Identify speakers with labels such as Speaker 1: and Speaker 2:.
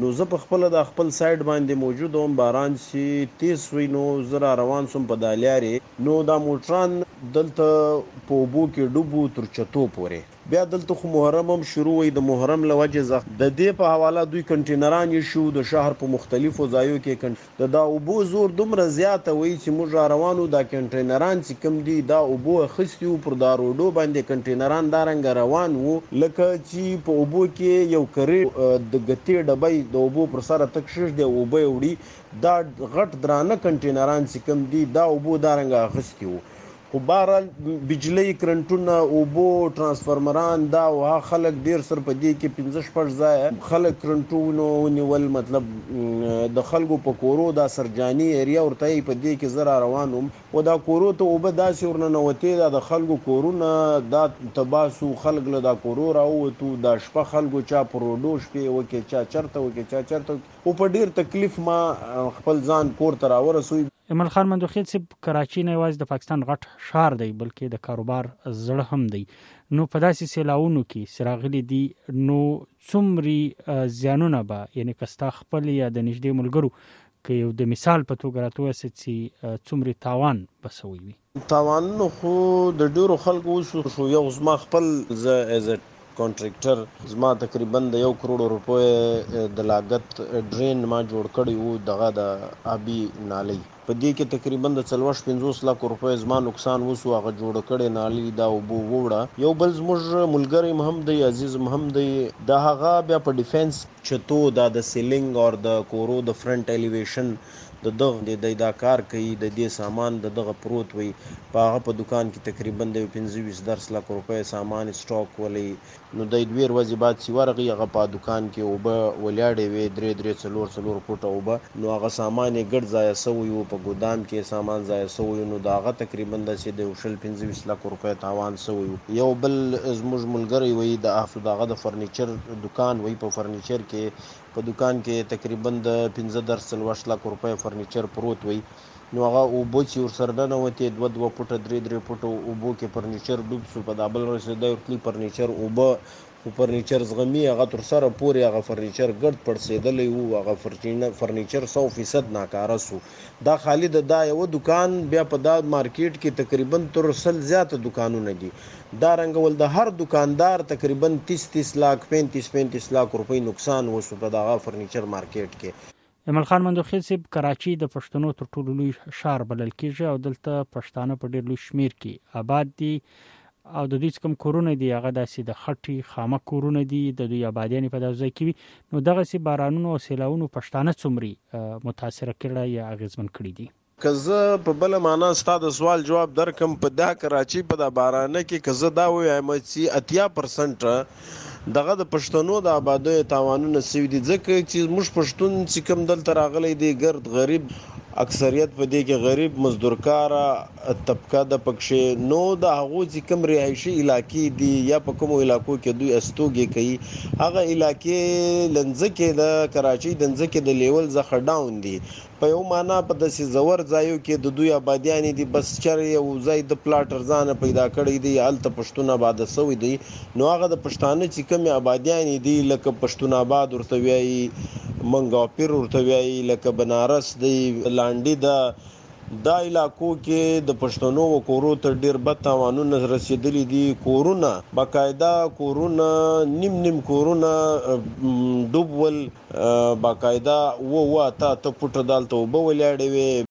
Speaker 1: نو زه په خپله دا خپل سايټ باندې موجود وم باران چې تيز سوی نو زه را روان سوم په دا ليارې نو دا موټران دلته په اوبو کې ډوب وو تر چتو پورې بيا دلته خو محرم هم شروع وی د محرم له وجې زخ ددې په حواله دوی کنټينران ايښي وو د شهر په مختلفو ځايو کې د دا اوبو زور دومره زیات وئ چې موږ را روان وو دا کنټینران چې کوم دي دا اوبو اخستي وو پر دا روډو باندې کنټینران دا رنګه روان وو لکه چې په اوبو کې یو کرې د ګتې ډبئ د اوبو پر سره ته کښږدې او اوبه یې وړي دا غټ درانه کنټینران چې کوم دي دا اوبو دا رنګه اخستي وو خو بهرحال بجلۍ، کرنټونه، اوبو، ټرانسفرمران، دا او هغه خلک ډېر سر په دې کې پنځه شپږ ځایه خلک کرنټونو ونیول، مطلب د خلکو په کورو دا سرجاني ایریا ورته یی، په دې کې زه راروان وم خو دا کورو ته اوبه داسې ورننوتې دا د خلکو کورونه دا تباه سو، خلک له دا کورو راووتو، دا شپه خلکو چا په روډو شپې وکې، چا چرته وکې، چا چرته وکې، خو په ډېر تکلیف ما خپل ځان کور ته راورسوی.
Speaker 2: ایمل خان مندوخیل صاحب کراچي نه یوازې د پاکستان غټ ښار دی بلکې د کاروبار زړه هم دی نو په داسې سیلاونو کې سراغلي دي نو څومري زیانونه به یعنی کستا خپل یا د نږدې ملګرو کې یو د مثال په توګه راتوسه چې څومري تاوان بسوي وي
Speaker 1: تاوانونه خو د ډیرو خلکو وشو شو یو زما خپل زه ایز ا کانټریکټر زما تقریبا د یو کروڑ روپو د لاګت ډرین ما جوړ کړی وو دغه د ابي نالی په دې کې تقریبا د څلوښت پنځوس لاکو روپو زما نقصان وسو هغه جوړ کړی نالی دا اوبو ووړه یو بل زموږ ملګری هم دی عزیز هم دی د هغه بیا په ډیفنس چتو دا د سیلینګ اور د کورو د فرنټ الیویشن د ده غوندې دی دا کار کوي، د دې سامان د دغه پروت وي، په هغه په دوکان کې تقریباً د یو پنځه ویشت درس لکو روپیو سامان اسټاک ولي، نو دی دوې ورځې بعد چې ورغی، هغه په دوکان کې اوبه ولیاړې وې، درې درې څلور څلور کوټه اوبه، نو هغه سامان یې ګډ ضایع شوی و، په ګودام کې یې سامان ضایع شوی و، نو د هغه تقریباً داسې د یو شل پنځه ویشت لکو روپیو تاوان شوی و، یو بل زموږ ملګری وي، د هغه د فرنیچر دوکان وي، په فرنیچر کې په دوکان کې تقریبا د پنځه درس څلوېښت لاک روپۍ فرنیچر پروت وی نو هغه اوبه چې ورسره ننوتې دوه دوه پټه درې درې پټو اوبو کې فرنیچر ډوب سو په دا بل ورځ د ورتلی فرنیچر اوبه خو فرنیچر زغمي هغه تر سره پورې هغه فرنیچر ګرد پړسېدلی وو هغه فرنیچر سو فیصد ناکاره سو دا خالي ده دا يوه دوکان بيا په دا مارکيټ کي تقريبا تر سل زيات دوکانونه دي دا رنګ ول د هر دوکاندار تقريبا تيس تيس لاک پنتيس پنتيس لاک روپي نقصان وسو په دغه فرنيچر مارکيټ کي.
Speaker 2: ایمل خان مندوخیل صیب کراچی د پښتنو تر ټولو لوی ښار بلل کیږی او دلته پښتانه په ډیر لوی شمیر کی اباد دی او د دوی چې کوم کورونه دي هغه داسې د خټي خامه کورونه دي د دوی آبادیانې په داسې ځای کې وي نو دغه سي بارانونو او سیلاونو پښتانه څومري متاثر کړه یا اغیزمن کړي دي
Speaker 1: که زه په بله معنا ستا د سوال جواب درکړم په دا کراچۍ په دا بارانه کې که زه دا ووایم چې اتیا پرسنټه دغه د پښتنو د آبادیو تاوانونه سوي دي ځکه چي موږ پښتون چي کوم دلته راغلی دی ګرد غریب اکثریت په دې کي غریب مزدورکاره طبقه ده پکښې نو د هغو چي کوم رهایشي علاقې دي یا په کومو علاقو کي دوی استوګې کوي هغه علاقې لنځکې د کراچۍ دنځکې د لیول ځخه ډاون دي په یو مانا په داسې زور ځایو کې د دوی ابادیانې دي بس چر یو ځای د پلاټ ارزانه پیدا کړی دی هلته پښتون اباد سوی دی نو هغه د پښتانه چې کمی ابادیانې دي لکه پښتون اباد ورته ویایي منګاپیر ورته ویایي لکه بنارس دی لانډی ده دا علاقو کې د پښتنو و کورو ته ډیر بد تاوانونه رسیدلی دي کورونه باقاعده کورونه نیم نیم کورونه ډوب ول باقاعده وه وه اته اته پوټه دالته اوبه ولاړې وې.